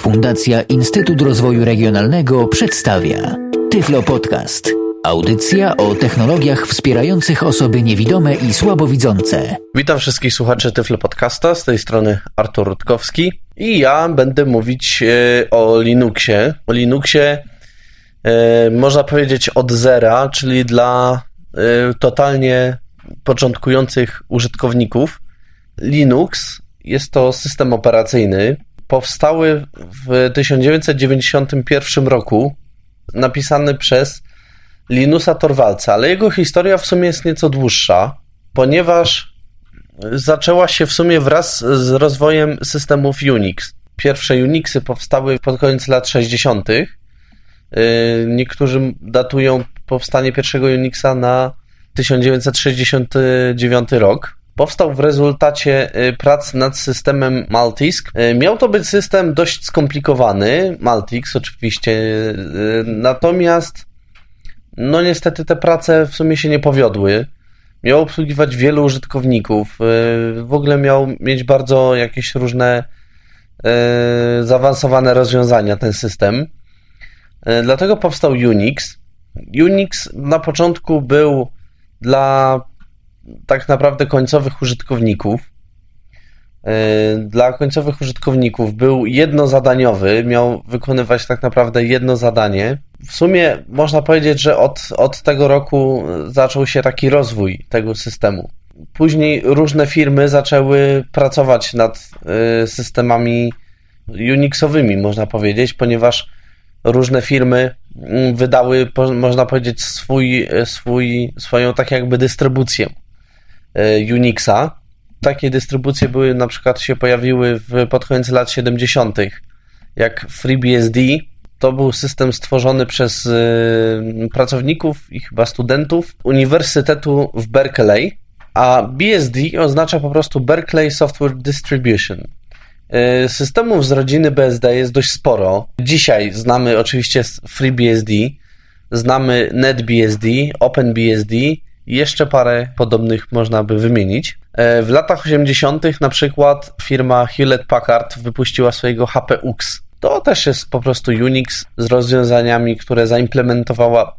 Fundacja Instytut Rozwoju Regionalnego przedstawia Tyflo Podcast. Audycja o technologiach wspierających osoby niewidome i słabowidzące. Witam wszystkich słuchaczy Tyflo Podcasta, z tej strony Artur Rutkowski i ja będę mówić e, o Linuxie. O Linuxie e, można powiedzieć od zera, czyli dla e, totalnie początkujących użytkowników. Linux jest to system operacyjny, powstały w 1991 roku, napisany przez Linusa Torwalca, ale jego historia w sumie jest nieco dłuższa, ponieważ zaczęła się w sumie wraz z rozwojem systemów Unix. Pierwsze Unixy powstały pod koniec lat 60. Niektórzy datują powstanie pierwszego Unixa na 1969 rok. Powstał w rezultacie y, prac nad systemem Maltisk. Y, miał to być system dość skomplikowany, Maltix oczywiście, y, natomiast no niestety te prace w sumie się nie powiodły. Miał obsługiwać wielu użytkowników, w ogóle miał mieć bardzo jakieś różne zaawansowane rozwiązania ten system. Dlatego powstał Unix. Unix na początku był dla tak naprawdę końcowych użytkowników. E, dla końcowych użytkowników był jednozadaniowy, miał wykonywać tak naprawdę jedno zadanie. W sumie można powiedzieć, że od, od tego roku zaczął się taki rozwój tego systemu. Później różne firmy zaczęły pracować nad e, systemami Unixowymi, można powiedzieć, ponieważ różne firmy mm, wydały, można powiedzieć, swój, swój, swoją tak jakby dystrybucję E, Unixa. Takie dystrybucje były na przykład się pojawiły w, pod koniec lat 70., jak FreeBSD. To był system stworzony przez y, pracowników i chyba studentów Uniwersytetu w Berkeley, a BSD oznacza po prostu Berkeley Software Distribution. Y, systemów z rodziny BSD jest dość sporo. Dzisiaj znamy oczywiście FreeBSD, znamy NetBSD, OpenBSD, jeszcze parę podobnych można by wymienić. E, w latach 80. na przykład firma Hewlett Packard wypuściła swojego HPUX. To też jest po prostu Unix z rozwiązaniami, które zaimplementowała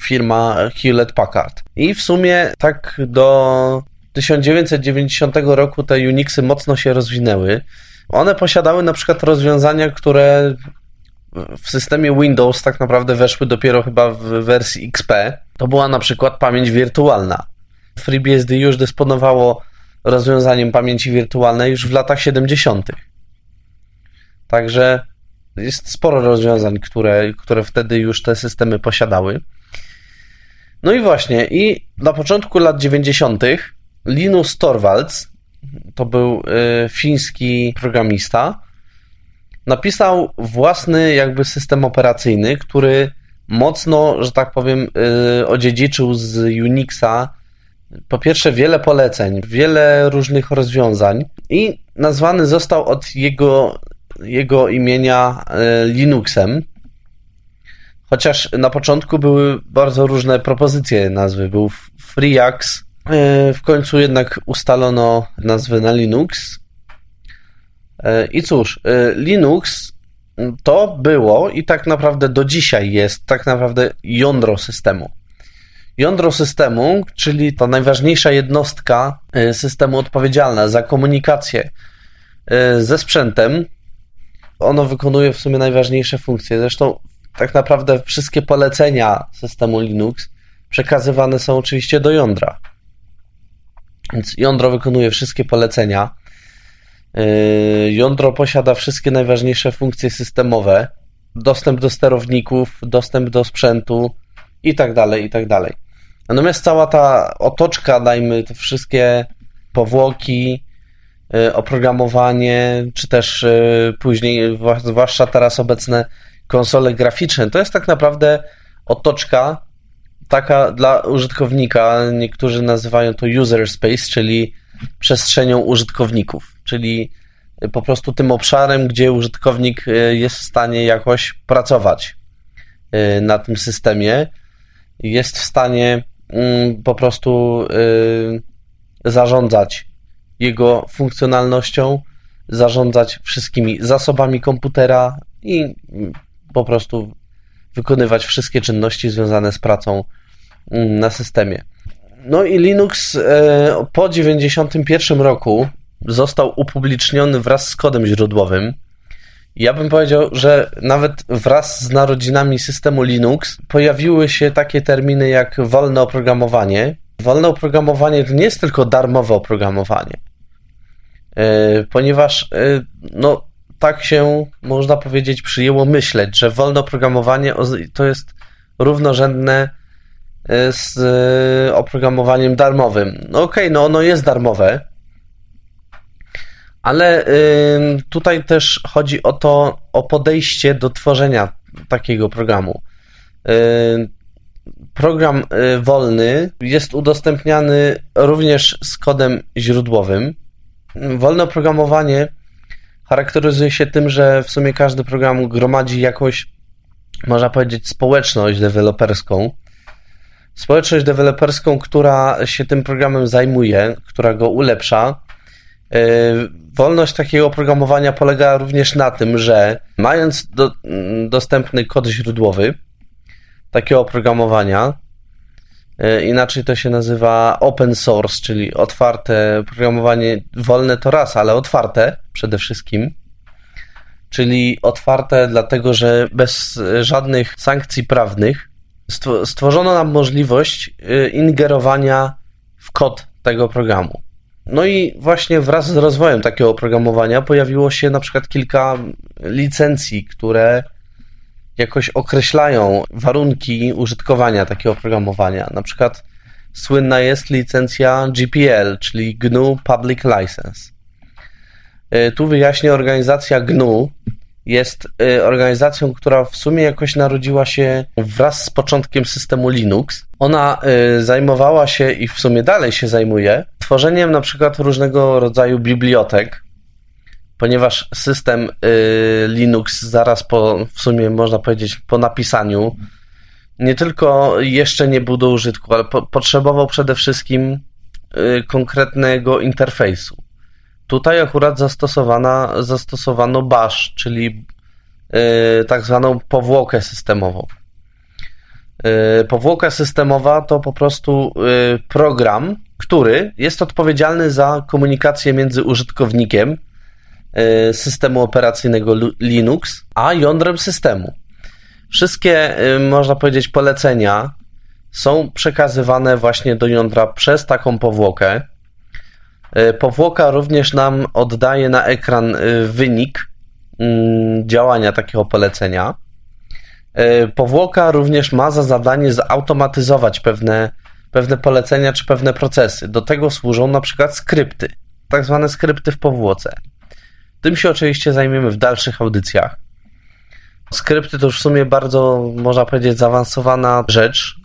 firma Hewlett Packard. I w sumie tak do 1990 roku te Unixy mocno się rozwinęły. One posiadały na przykład rozwiązania, które w systemie Windows tak naprawdę weszły dopiero chyba w wersji XP. To była na przykład pamięć wirtualna. FreeBSD już dysponowało rozwiązaniem pamięci wirtualnej już w latach 70. Także jest sporo rozwiązań, które, które wtedy już te systemy posiadały. No i właśnie, i na początku lat 90. Linus Torvalds, to był y, fiński programista, napisał własny jakby system operacyjny, który mocno, że tak powiem, yy, odziedziczył z Unixa po pierwsze wiele poleceń, wiele różnych rozwiązań i nazwany został od jego, jego imienia yy, Linuxem. Chociaż na początku były bardzo różne propozycje nazwy. Był FreeAx, yy, w końcu jednak ustalono nazwę na Linux. E, I cóż, e, Linux to było i tak naprawdę do dzisiaj jest tak naprawdę jądro systemu. Jądro systemu, czyli ta najważniejsza jednostka e, systemu odpowiedzialna za komunikację ze sprzętem, ono wykonuje w sumie najważniejsze funkcje. Zresztą tak naprawdę wszystkie polecenia systemu Linux przekazywane są oczywiście do jądra. Więc jądro wykonuje wszystkie polecenia. Yy, jądro posiada wszystkie najważniejsze funkcje systemowe, dostęp do sterowników, dostęp do sprzętu i tak dalej, i tak dalej. Natomiast cała ta otoczka, dajmy te wszystkie powłoki, yy, oprogramowanie, czy też yy, później, zwłaszcza teraz obecne konsole graficzne, to jest tak naprawdę otoczka taka dla użytkownika. Niektórzy nazywają to user space, czyli przestrzenią użytkowników, czyli po prostu tym obszarem, gdzie użytkownik e, jest w stanie jakoś pracować e, na tym systemie, jest w stanie mm, po prostu e, zarządzać jego funkcjonalnością, zarządzać wszystkimi zasobami komputera i po prostu wykonywać wszystkie czynności związane z pracą mm, na systemie. No i Linux po 1991 roku został upubliczniony wraz z kodem źródłowym. Ja bym powiedział, że nawet wraz z narodzinami systemu Linux pojawiły się takie terminy jak wolne oprogramowanie. Wolne oprogramowanie to nie jest tylko darmowe oprogramowanie, e, ponieważ e, no, tak się, można powiedzieć, przyjęło myśleć, że wolne oprogramowanie to jest równorzędne e, z oprogramowaniem darmowym. No okej, okay, no ono jest darmowe, ale tutaj też chodzi o to, o podejście do tworzenia takiego programu. Program y, wolny jest udostępniany również z kodem źródłowym. Wolne oprogramowanie charakteryzuje się tym, że w sumie każdy program gromadzi jakąś, można powiedzieć, społeczność deweloperską. Społeczność deweloperską, która się tym programem zajmuje, która go ulepsza. Y, wolność takiego oprogramowania polega również na tym, że mając do, dostępny kod źródłowy takiego oprogramowania, y, inaczej to się nazywa open source, czyli otwarte programowanie, wolne to raz, ale otwarte przede wszystkim, czyli otwarte dlatego, że bez żadnych sankcji prawnych stworzono nam możliwość y, ingerowania w kod tego programu. No i właśnie wraz z rozwojem takiego oprogramowania pojawiło się na przykład kilka licencji, które jakoś określają warunki użytkowania takiego oprogramowania. Na przykład słynna jest licencja GPL, czyli GNU Public License. E, tu wyjaśnię, organizacja GNU jest e, organizacją, która w sumie jakoś narodziła się wraz z początkiem systemu Linux. Ona e, zajmowała się i w sumie dalej się zajmuje tworzeniem na przykład różnego rodzaju bibliotek, ponieważ system Linux zaraz po, w sumie można powiedzieć, po napisaniu nie tylko jeszcze nie był do użytku, ale po, potrzebował przede wszystkim konkretnego interfejsu. Tutaj akurat zastosowana, zastosowano bash, czyli tak zwaną powłokę systemową. Yy, powłoka systemowa to po prostu yy, program, który jest odpowiedzialny za komunikację między użytkownikiem systemu operacyjnego Linux, a jądrem systemu. Wszystkie, można powiedzieć, polecenia są przekazywane właśnie do jądra przez taką powłokę. E, powłoka również nam oddaje na ekran e, wynik mm, działania takiego polecenia. E, powłoka również ma za zadanie zautomatyzować pewne, pewne polecenia czy pewne procesy. Do tego służą na przykład skrypty, tak zwane skrypty w powłoce. Tym się oczywiście zajmiemy w dalszych audycjach. Skrypty to już w sumie bardzo, można powiedzieć, zaawansowana rzecz,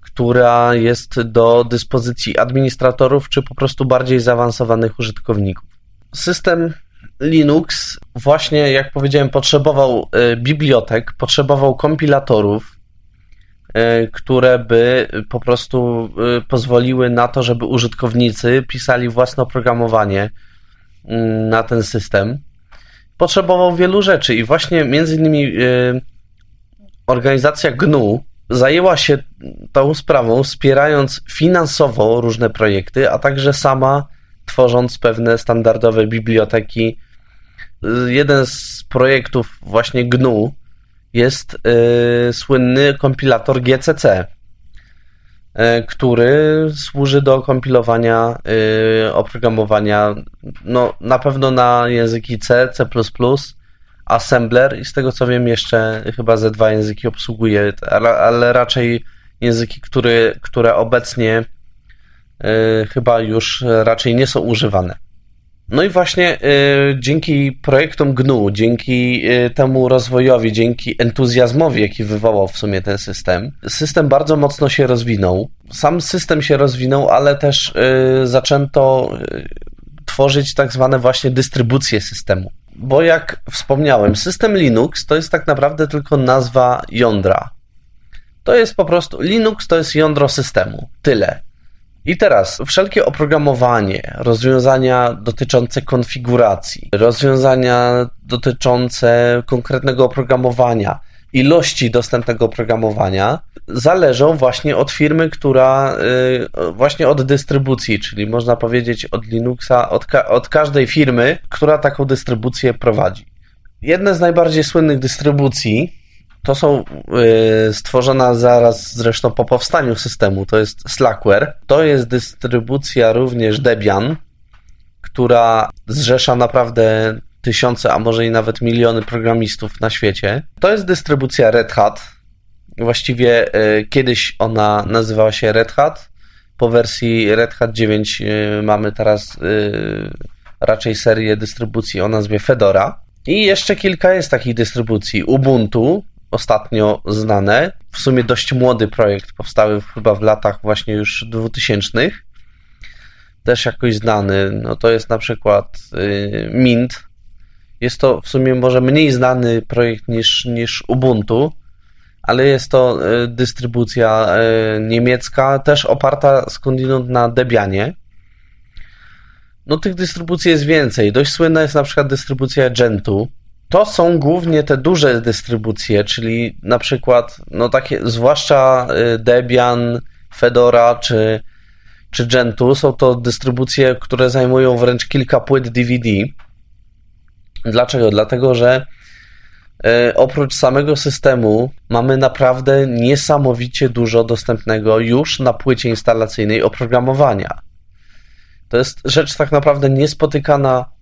która jest do dyspozycji administratorów czy po prostu bardziej zaawansowanych użytkowników. System Linux właśnie, jak powiedziałem, potrzebował e, bibliotek, potrzebował kompilatorów, e, które by po prostu e, pozwoliły na to, żeby użytkownicy pisali własne oprogramowanie mm, na ten system. Potrzebował wielu rzeczy i właśnie między innymi organizacja GNU zajęła się tą sprawą, wspierając finansowo różne projekty, a także sama tworząc pewne standardowe biblioteki. Jeden z projektów właśnie GNU jest y, słynny kompilator GCC, y, który służy do kompilowania y, oprogramowania no, na pewno na języki C, C++, assembler i z tego co wiem jeszcze chyba ze dwa języki obsługuje, ale raczej języki, które, które obecnie y, chyba już raczej nie są używane. No i właśnie y, dzięki projektom GNU, dzięki y, temu rozwojowi, dzięki entuzjazmowi, jaki wywołał w sumie ten system, system bardzo mocno się rozwinął. Sam system się rozwinął, ale też zaczęto tworzyć tak zwane właśnie dystrybucje systemu bo jak wspomniałem, system Linux to jest tak naprawdę tylko nazwa jądra. To jest po prostu Linux to jest jądro systemu. Tyle. I teraz wszelkie oprogramowanie, rozwiązania dotyczące konfiguracji, rozwiązania dotyczące konkretnego oprogramowania, ilości dostępnego oprogramowania zależą właśnie od firmy, która y, właśnie od dystrybucji, czyli można powiedzieć od Linuxa, od, ka od każdej firmy, która taką dystrybucję prowadzi. Jedne z najbardziej słynnych dystrybucji to są y, stworzona zaraz zresztą po powstaniu systemu, to jest Slackware. To jest dystrybucja również Debian, która zrzesza naprawdę tysiące, a może i nawet miliony programistów na świecie. To jest dystrybucja Red Hat. Właściwie y, kiedyś ona nazywała się Red Hat. Po wersji Red Hat 9 y, mamy teraz raczej serię dystrybucji o nazwie Fedora. I jeszcze kilka jest takich dystrybucji. Ubuntu, ostatnio znane. W sumie dość młody projekt, powstały chyba w latach właśnie już 2000. Też jakoś znany. No to jest na przykład y, Mint. Jest to w sumie może mniej znany projekt niż, niż Ubuntu, ale jest to y, dystrybucja y, niemiecka, też oparta skądinąd na Debianie. No tych dystrybucji jest więcej. Dość słynna jest na przykład dystrybucja Gentu, to są głównie te duże dystrybucje, czyli na przykład, no takie, zwłaszcza y, Debian, Fedora czy, czy Gentoo, są to dystrybucje, które zajmują wręcz kilka płyt DVD. Dlaczego? Dlatego, że y, oprócz samego systemu mamy naprawdę niesamowicie dużo dostępnego już na płycie instalacyjnej oprogramowania. To jest rzecz tak naprawdę niespotykana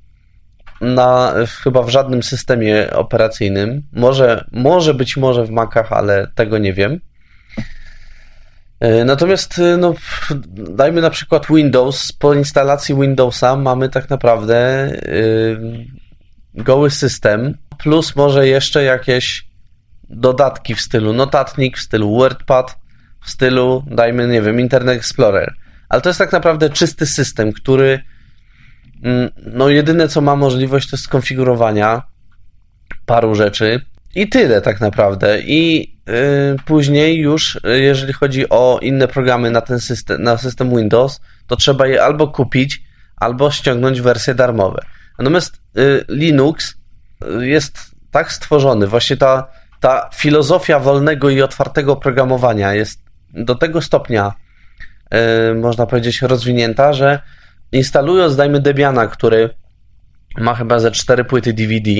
na, chyba w żadnym systemie operacyjnym. Może, może być może w Macach, ale tego nie wiem. E, natomiast e, no, dajmy na przykład Windows. Po instalacji Windowsa mamy tak naprawdę yy, goły system, plus może jeszcze jakieś dodatki w stylu notatnik, w stylu WordPad, w stylu, dajmy, nie wiem, Internet Explorer. Ale to jest tak naprawdę czysty system, który no jedyne co ma możliwość to skonfigurowania paru rzeczy i tyle tak naprawdę. I yy, później już, y, jeżeli chodzi o inne programy na ten system, na system Windows, to trzeba je albo kupić, albo ściągnąć wersje darmowe. Natomiast yy, Linux y, jest tak stworzony, właśnie ta, ta filozofia wolnego i otwartego programowania jest do tego stopnia, można powiedzieć, rozwinięta, że instalując, dajmy Debiana, który ma chyba ze cztery płyty DVD,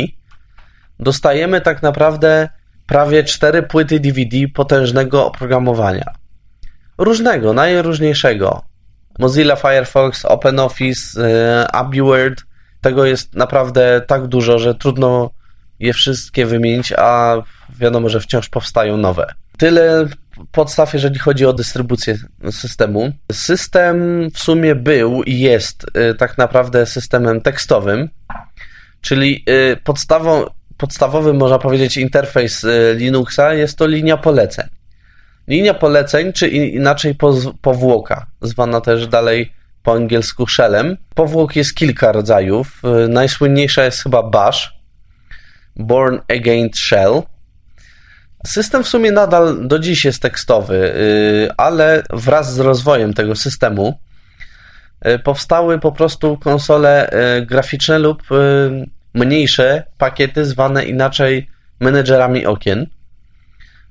dostajemy tak naprawdę prawie cztery płyty DVD potężnego oprogramowania. Różnego, najróżniejszego. Mozilla Firefox, OpenOffice, yy, AbiWord. Tego jest naprawdę tak dużo, że trudno je wszystkie wymienić, a wiadomo, że wciąż powstają nowe. Tyle podstaw, jeżeli chodzi o dystrybucję systemu. System w sumie był i jest y, tak naprawdę systemem tekstowym, czyli y, podstawą, podstawowy, można powiedzieć, interfejs y, Linuxa jest to linia poleceń. Linia poleceń, czy inaczej powłoka, zwana też dalej po angielsku shellem. Powłok jest kilka rodzajów. Najsłynniejsza jest chyba Bash, Born Against Shell System w sumie nadal do dziś jest tekstowy, y, ale wraz z rozwojem tego systemu y, powstały po prostu konsole y, graficzne lub mniejsze pakiety zwane inaczej menedżerami okien.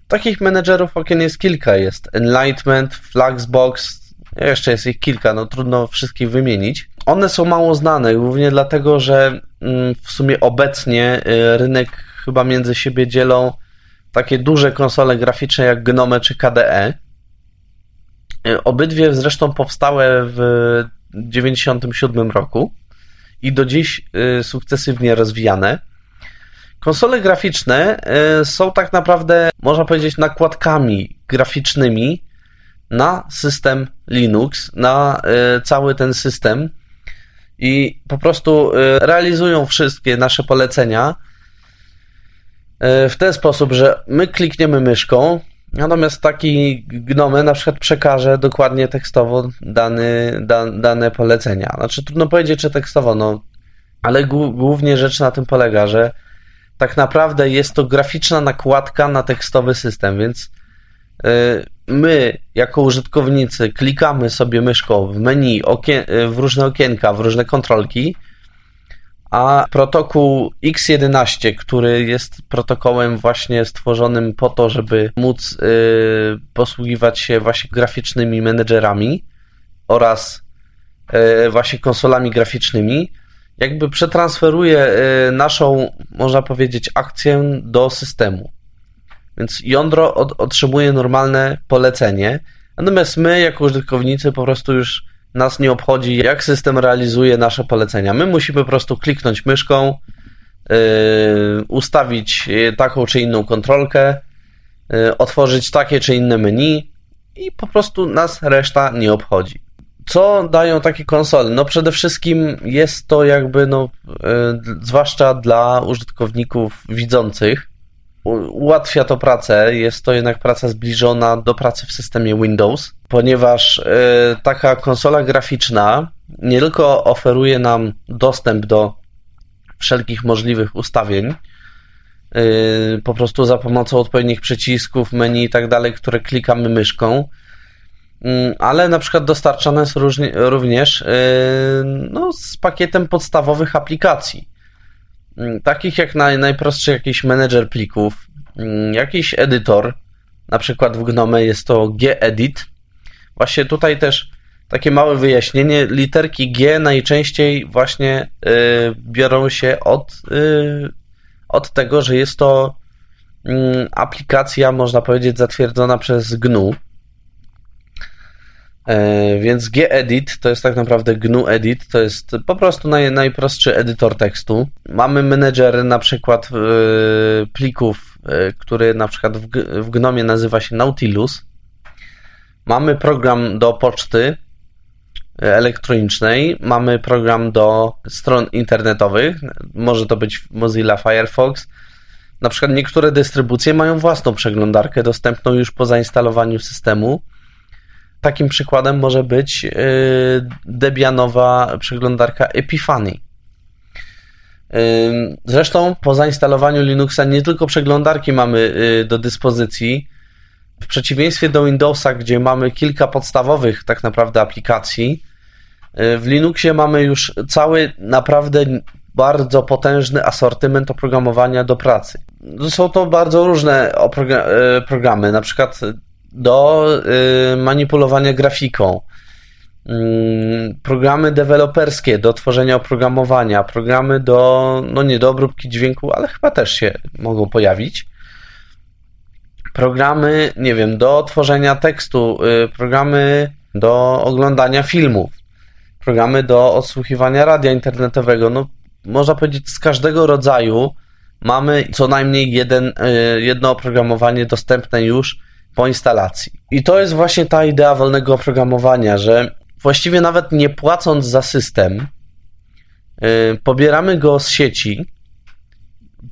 Takich menedżerów okien jest kilka. Jest Enlightenment, Fluxbox, jeszcze jest ich kilka, no trudno wszystkich wymienić. One są mało znane, głównie dlatego, że mm, w sumie obecnie rynek chyba między siebie dzielą takie duże konsole graficzne jak Gnome czy KDE. E, obydwie zresztą powstałe w 1997 roku i do dziś e, sukcesywnie rozwijane. Konsole graficzne e, są tak naprawdę, można powiedzieć, nakładkami graficznymi na system Linux, na cały ten system i po prostu realizują wszystkie nasze polecenia w ten sposób, że my klikniemy myszką, natomiast taki gnome na przykład przekaże dokładnie tekstowo dany, da, dane polecenia. Znaczy trudno powiedzieć, czy tekstowo, no, ale głównie rzecz na tym polega, że tak naprawdę jest to graficzna nakładka na tekstowy system, więc yy, my, jako użytkownicy, klikamy sobie myszką w menu, okien- w różne okienka, w różne kontrolki, a protokół X11, który jest protokołem właśnie stworzonym po to, żeby móc y, posługiwać się właśnie graficznymi menedżerami oraz y, właśnie konsolami graficznymi, jakby przetransferuje y, naszą, można powiedzieć, akcję do systemu. Więc jądro od, otrzymuje normalne polecenie, natomiast my, jako użytkownicy, po prostu już nas nie obchodzi, jak system realizuje nasze polecenia. My musimy po prostu kliknąć myszką, yy, ustawić taką czy inną kontrolkę, yy, otworzyć takie czy inne menu i po prostu nas reszta nie obchodzi. Co dają takie konsole? No przede wszystkim jest to jakby, no, yy, zwłaszcza dla użytkowników widzących, ułatwia to pracę. Jest to jednak praca zbliżona do pracy w systemie Windows, ponieważ y, taka konsola graficzna nie tylko oferuje nam dostęp do wszelkich możliwych ustawień, y, po prostu za pomocą odpowiednich przycisków, menu i tak dalej, które klikamy myszką, y, ale na przykład dostarczane jest również no, z pakietem podstawowych aplikacji takich jak naj, najprostszy jakiś menedżer plików, mm, jakiś edytor, na przykład w Gnome jest to gedit. Właśnie tutaj też takie małe wyjaśnienie, literki G najczęściej właśnie y, biorą się od, y, od tego, że jest to y, aplikacja, można powiedzieć, zatwierdzona przez GNU. E, więc gedit to jest tak naprawdę GNU Edit, to jest po prostu naj, najprostszy edytor tekstu. Mamy menedżer na przykład e, plików, e, który na przykład w, w Gnomie nazywa się Nautilus. Mamy program do poczty elektronicznej, mamy program do stron internetowych, może to być Mozilla Firefox. Na przykład niektóre dystrybucje mają własną przeglądarkę dostępną już po zainstalowaniu systemu Takim przykładem może być y, Debianowa przeglądarka Epiphany. Y, zresztą po zainstalowaniu Linuxa nie tylko przeglądarki mamy y, do dyspozycji. W przeciwieństwie do Windowsa, gdzie mamy kilka podstawowych tak naprawdę aplikacji, w Linuxie mamy już cały naprawdę bardzo potężny asortyment oprogramowania do pracy. Są to bardzo różne programy, na przykład do y, manipulowania grafiką, mm, programy deweloperskie do tworzenia oprogramowania, programy do, no nie do obróbki dźwięku, ale chyba też się mogą pojawić. Programy, nie wiem, do tworzenia tekstu, y, programy do oglądania filmów, programy do odsłuchiwania radia internetowego. No, można powiedzieć, z każdego rodzaju mamy co najmniej jeden, y, jedno oprogramowanie dostępne już po instalacji. I to jest właśnie ta idea wolnego oprogramowania, że właściwie nawet nie płacąc za system, yy, pobieramy go z sieci,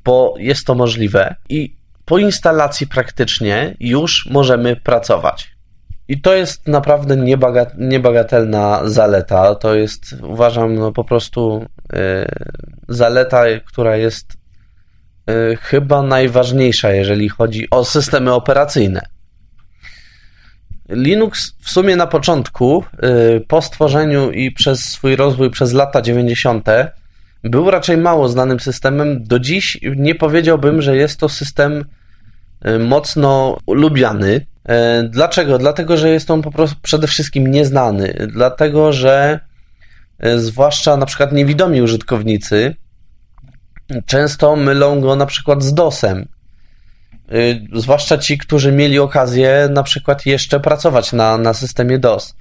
bo jest to możliwe i po instalacji praktycznie już możemy pracować. I to jest naprawdę niebagatelna zaleta. To jest, uważam, no po prostu yy, zaleta, która jest yy, chyba najważniejsza, jeżeli chodzi o systemy operacyjne. Linux w sumie na początku, y, po stworzeniu i przez swój rozwój przez lata 90., był raczej mało znanym systemem. Do dziś nie powiedziałbym, że jest to system y, mocno lubiany. Y, dlaczego? Dlatego, że jest on po prostu przede wszystkim nieznany. Dlatego, że zwłaszcza na przykład niewidomi użytkownicy często mylą go na przykład z DOSem. Y, zwłaszcza ci, którzy mieli okazję na przykład jeszcze pracować na, na systemie DOS.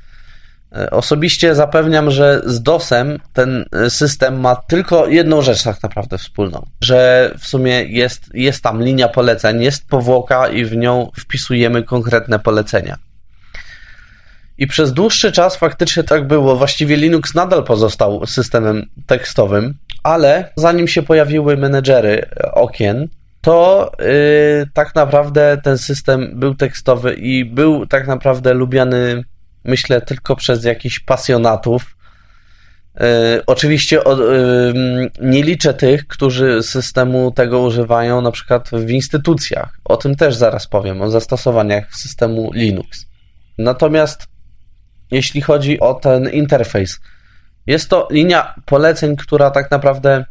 Y, osobiście zapewniam, że z DOSem ten system ma tylko jedną rzecz tak naprawdę wspólną, że w sumie jest, jest tam linia poleceń, jest powłoka i w nią wpisujemy konkretne polecenia. I przez dłuższy czas faktycznie tak było. Właściwie Linux nadal pozostał systemem tekstowym, ale zanim się pojawiły menedżery okien, to yy, tak naprawdę ten system był tekstowy i był tak naprawdę lubiany, myślę, tylko przez jakichś pasjonatów. Oczywiście nie liczę tych, którzy systemu tego używają na przykład w instytucjach. O tym też zaraz powiem, o zastosowaniach systemu Linux. Natomiast jeśli chodzi o ten interfejs, jest to linia poleceń, która tak naprawdę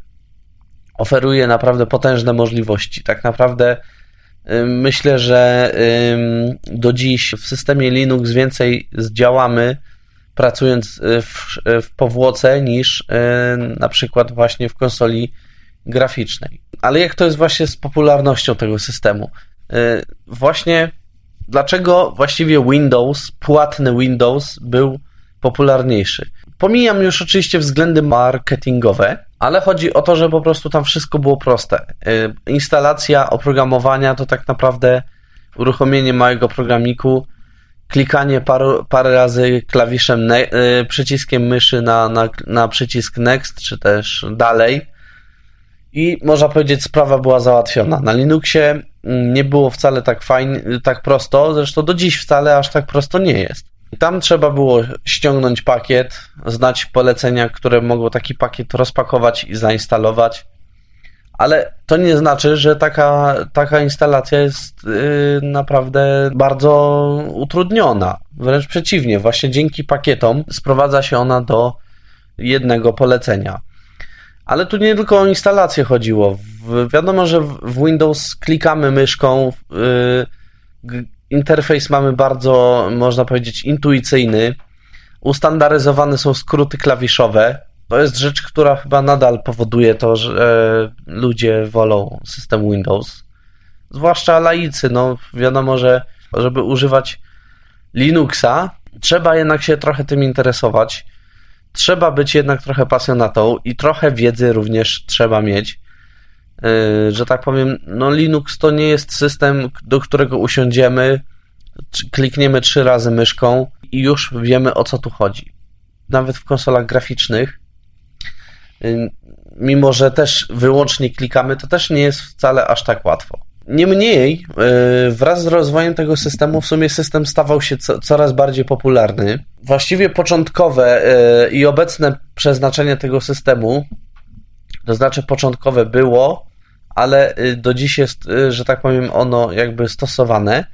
oferuje naprawdę potężne możliwości. Tak naprawdę myślę, że do dziś w systemie Linux więcej zdziałamy pracując y, w, w powłoce niż y, na przykład właśnie w konsoli graficznej. Ale jak to jest właśnie z popularnością tego systemu? Y, właśnie dlaczego właściwie Windows, płatny Windows był popularniejszy? Pomijam już oczywiście względy marketingowe, ale chodzi o to, że po prostu tam wszystko było proste. Instalacja oprogramowania to tak naprawdę uruchomienie małego programiku klikanie paru, parę razy klawiszem, ne, y, przyciskiem myszy na, na, na przycisk next, czy też dalej. I można powiedzieć, sprawa była załatwiona. Na Linuxie mm, nie było wcale tak fajnie, tak prosto, zresztą do dziś wcale aż tak prosto nie jest. Tam trzeba było ściągnąć pakiet, znać polecenia, które mogło taki pakiet rozpakować i zainstalować ale to nie znaczy, że taka, taka instalacja jest yy, naprawdę bardzo utrudniona. Wręcz przeciwnie, właśnie dzięki pakietom sprowadza się ona do jednego polecenia. Ale tu nie tylko o instalację chodziło. W, wiadomo, że w Windows klikamy myszką. Yy, interfejs mamy bardzo, można powiedzieć, intuicyjny. Ustandaryzowane są skróty klawiszowe to jest rzecz, która chyba nadal powoduje to, że e, ludzie wolą system Windows. Zwłaszcza laicy. No, wiadomo, że żeby używać Linuxa, trzeba jednak się trochę tym interesować. Trzeba być jednak trochę pasjonatą i trochę wiedzy również trzeba mieć. E, że tak powiem, no Linux to nie jest system, do którego usiądziemy, klikniemy trzy razy myszką i już wiemy o co tu chodzi. Nawet w konsolach graficznych mimo że też wyłącznie klikamy, to też nie jest wcale aż tak łatwo. Niemniej, y, wraz z rozwojem tego systemu, w sumie system stawał się coraz bardziej popularny. Właściwie początkowe i obecne przeznaczenie tego systemu, to znaczy początkowe było, ale y, do dziś jest, że tak powiem, ono jakby stosowane.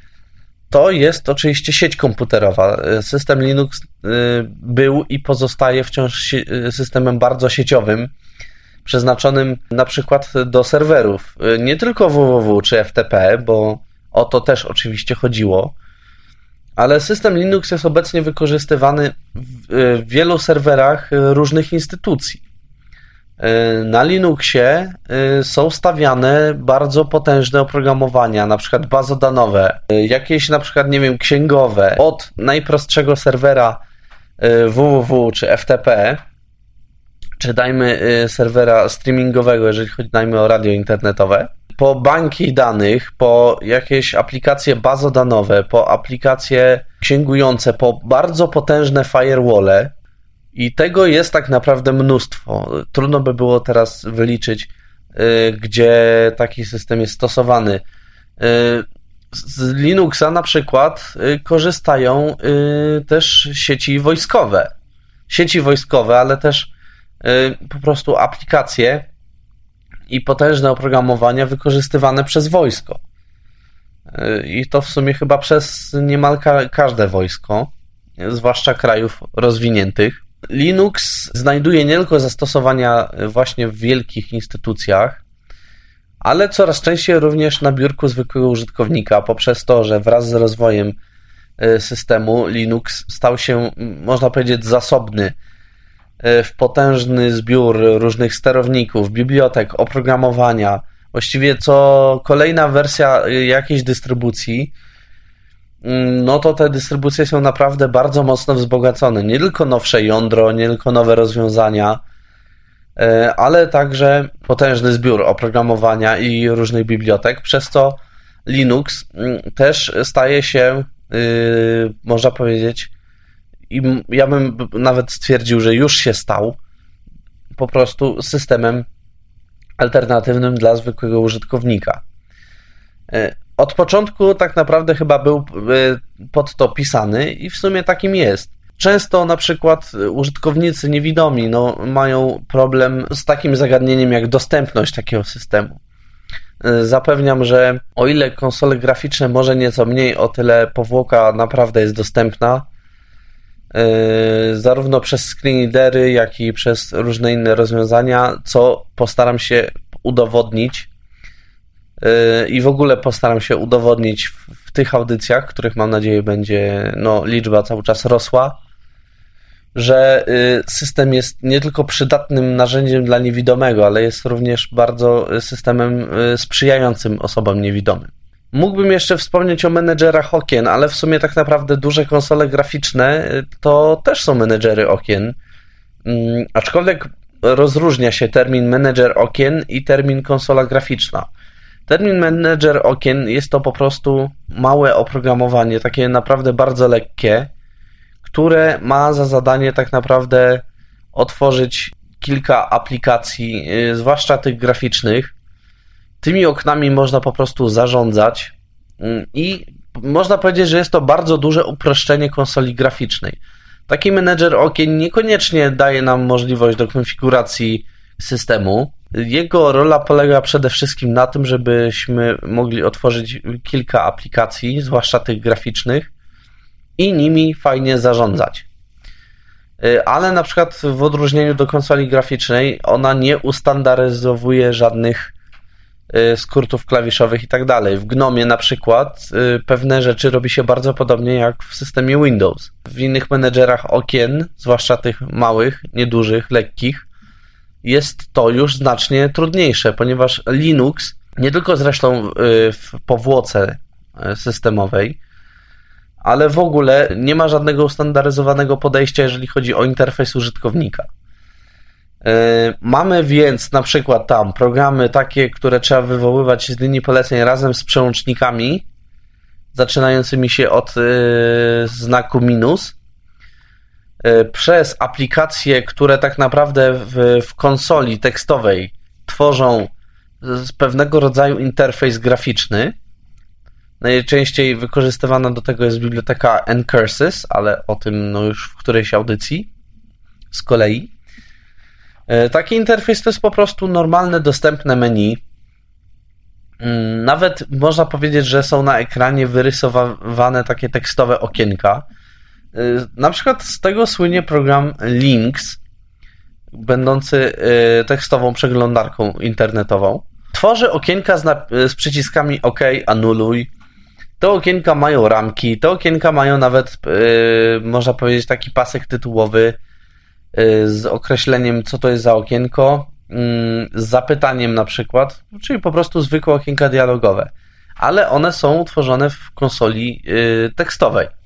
To jest oczywiście sieć komputerowa. System Linux był i pozostaje wciąż systemem bardzo sieciowym przeznaczonym na przykład do serwerów. Nie tylko www czy FTP, bo o to też oczywiście chodziło, ale system Linux jest obecnie wykorzystywany w wielu serwerach różnych instytucji. Na Linuxie y, są stawiane bardzo potężne oprogramowania, na przykład bazodanowe, y, jakieś na przykład, nie wiem, księgowe, od najprostszego serwera www czy FTP, czy dajmy serwera streamingowego, jeżeli chodzi dajmy o radio internetowe, po banki danych, po jakieś aplikacje bazodanowe, po aplikacje księgujące, po bardzo potężne firewall, i tego jest tak naprawdę mnóstwo. Trudno by było teraz wyliczyć, y, gdzie taki system jest stosowany. Y, z Linuxa na przykład korzystają też sieci wojskowe. Sieci wojskowe, ale też Y, po prostu aplikacje i potężne oprogramowania wykorzystywane przez wojsko. Y, I to w sumie chyba przez niemal każde wojsko, zwłaszcza krajów rozwiniętych. Linux znajduje nie tylko zastosowania właśnie w wielkich instytucjach, ale coraz częściej również na biurku zwykłego użytkownika, poprzez to, że wraz z rozwojem y, systemu Linux stał się, można powiedzieć, zasobny E, w potężny zbiór różnych sterowników, bibliotek, oprogramowania. Właściwie co kolejna wersja jakiejś dystrybucji, no to te dystrybucje są naprawdę bardzo mocno wzbogacone. Nie tylko nowsze jądro, nie tylko nowe rozwiązania, e, ale także potężny zbiór oprogramowania i różnych bibliotek, przez co Linux mm, też staje się, y, można powiedzieć, i ja bym nawet stwierdził, że już się stał po prostu systemem alternatywnym dla zwykłego użytkownika. Od początku tak naprawdę chyba był e, pod to pisany i w sumie takim jest. często na przykład użytkownicy niewidomi no, mają problem z takim zagadnieniem jak dostępność takiego systemu. Zapewniam, że o ile konsole graficzne może nieco mniej, o tyle powłoka naprawdę jest dostępna. Zarówno przez screenreadery, jak i przez różne inne rozwiązania, co postaram się udowodnić i w ogóle postaram się udowodnić w, tych audycjach, których mam nadzieję będzie no, liczba cały czas rosła, że yy, system jest nie tylko przydatnym narzędziem dla niewidomego, ale jest również bardzo systemem yy, sprzyjającym osobom niewidomym. Mógłbym jeszcze wspomnieć o menedżerach okien, ale w sumie tak naprawdę duże konsole graficzne to też są menedżery okien. Mm, aczkolwiek rozróżnia się termin menedżer okien i termin konsola graficzna. Termin manager okien jest to po prostu małe oprogramowanie, takie naprawdę bardzo lekkie, które ma za zadanie tak naprawdę otworzyć kilka aplikacji, y, zwłaszcza tych graficznych. Tymi oknami można po prostu zarządzać y, i można powiedzieć, że jest to bardzo duże uproszczenie konsoli graficznej. Taki menedżer okien niekoniecznie daje nam możliwość do konfiguracji systemu, jego rola polega przede wszystkim na tym, żebyśmy mogli otworzyć kilka aplikacji, zwłaszcza tych graficznych, i nimi fajnie zarządzać. Y, ale na przykład w odróżnieniu do konsoli graficznej, ona nie ustandaryzowuje żadnych y, skrótów klawiszowych i tak dalej. W Gnomie na przykład y, pewne rzeczy robi się bardzo podobnie jak w systemie Windows. W innych menedżerach okien, zwłaszcza tych małych, niedużych, lekkich, jest to już znacznie trudniejsze, ponieważ Linux, nie tylko zresztą y, w powłoce y, systemowej, ale w ogóle nie ma żadnego ustandaryzowanego podejścia, jeżeli chodzi o interfejs użytkownika. Y, mamy więc na przykład tam programy takie, które trzeba wywoływać z linii poleceń razem z przełącznikami, zaczynającymi się od znaku minus, przez aplikacje, które tak naprawdę w, w konsoli tekstowej tworzą pewnego rodzaju interfejs graficzny. Najczęściej wykorzystywana do tego jest biblioteka Ncurses, ale o tym no już w którejś audycji z kolei. E, taki interfejs to jest po prostu normalne, dostępne menu. Mm, nawet można powiedzieć, że są na ekranie wyrysowane takie tekstowe okienka na przykład z tego słynie program Links, będący y, tekstową przeglądarką internetową. Tworzy okienka z, z przyciskami OK, anuluj. Te okienka mają ramki, te okienka mają nawet, yy, można powiedzieć, taki pasek tytułowy z określeniem, co to jest za okienko, yy, z zapytaniem na przykład, czyli po prostu zwykłe okienka dialogowe. Ale one są utworzone w konsoli y, tekstowej.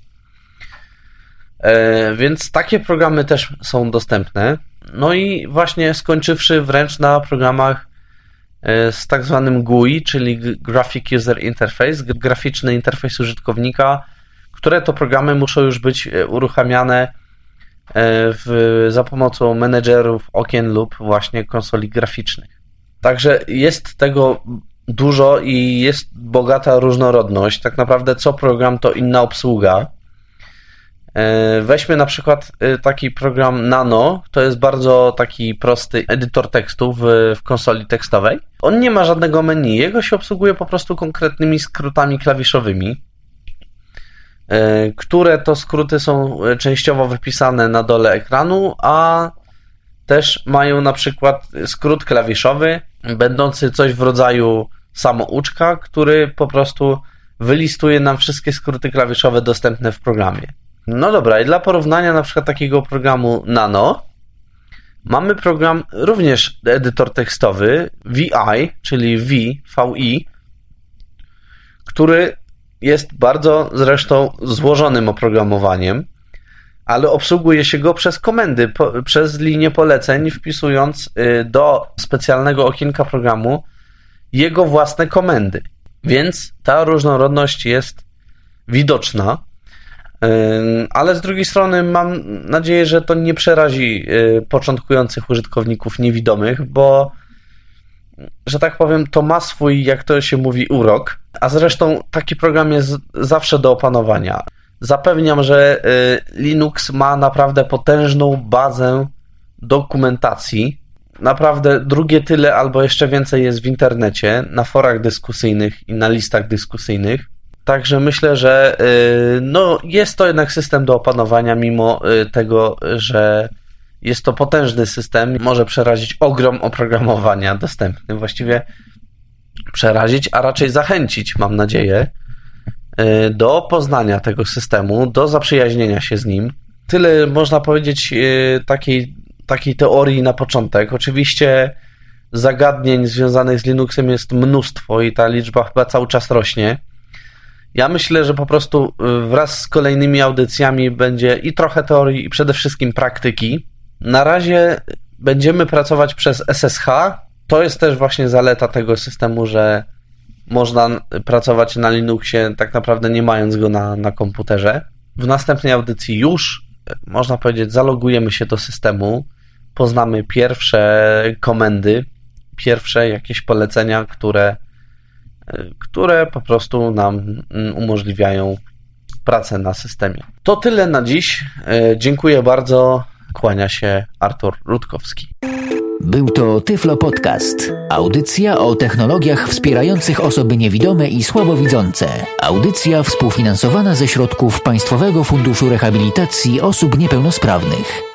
E, więc takie programy też są dostępne. No i właśnie skończywszy wręcz na programach e, z tak zwanym GUI, czyli Graphic User Interface, graficzny interfejs użytkownika, które to programy muszą już być e, uruchamiane w, za pomocą menedżerów okien lub właśnie konsoli graficznych. Także jest tego dużo i jest bogata różnorodność. Tak naprawdę co program to inna obsługa. E, weźmy na przykład e, taki program Nano, to jest bardzo taki prosty edytor tekstu w, w konsoli tekstowej. On nie ma żadnego menu, jego się obsługuje po prostu konkretnymi skrótami klawiszowymi, e, które to skróty są częściowo wypisane na dole ekranu, a też mają na przykład skrót klawiszowy, będący coś w rodzaju samouczka, który po prostu wylistuje nam wszystkie skróty klawiszowe dostępne w programie. No dobra, i dla porównania na przykład takiego programu Nano mamy program również edytor tekstowy VI, czyli V, VI, który jest bardzo zresztą złożonym oprogramowaniem, ale obsługuje się go przez komendy, po, przez linię poleceń, wpisując y, do specjalnego okienka programu jego własne komendy. Więc ta różnorodność jest widoczna. Ale z drugiej strony mam nadzieję, że to nie przerazi y, początkujących użytkowników niewidomych, bo że tak powiem, to ma swój, jak to się mówi, urok. A zresztą taki program jest zawsze do opanowania. Zapewniam, że y, Linux ma naprawdę potężną bazę dokumentacji. Naprawdę drugie tyle albo jeszcze więcej jest w internecie, na forach dyskusyjnych i na listach dyskusyjnych. Także myślę, że y, no, jest to jednak system do opanowania, mimo y, tego, że jest to potężny system. Może przerazić ogrom oprogramowania dostępnym. Właściwie przerazić, a raczej zachęcić, mam nadzieję, y, do poznania tego systemu, do zaprzyjaźnienia się z nim. Tyle można powiedzieć takiej, takiej teorii na początek. Oczywiście zagadnień związanych z Linuxem jest mnóstwo i ta liczba chyba cały czas rośnie. Ja myślę, że po prostu y, wraz z kolejnymi audycjami będzie i trochę teorii, i przede wszystkim praktyki. Na razie będziemy pracować przez SSH. To jest też właśnie zaleta tego systemu, że można pracować na Linuxie tak naprawdę nie mając go na, na komputerze. W następnej audycji już, można powiedzieć, zalogujemy się do systemu, poznamy pierwsze komendy, pierwsze jakieś polecenia, które które po prostu nam mm, umożliwiają pracę na systemie. To tyle na dziś. E, dziękuję bardzo. Kłania się Artur Rutkowski. Był to Tyflo Podcast. Audycja o technologiach wspierających osoby niewidome i słabowidzące. Audycja współfinansowana ze środków Państwowego Funduszu Rehabilitacji Osób Niepełnosprawnych.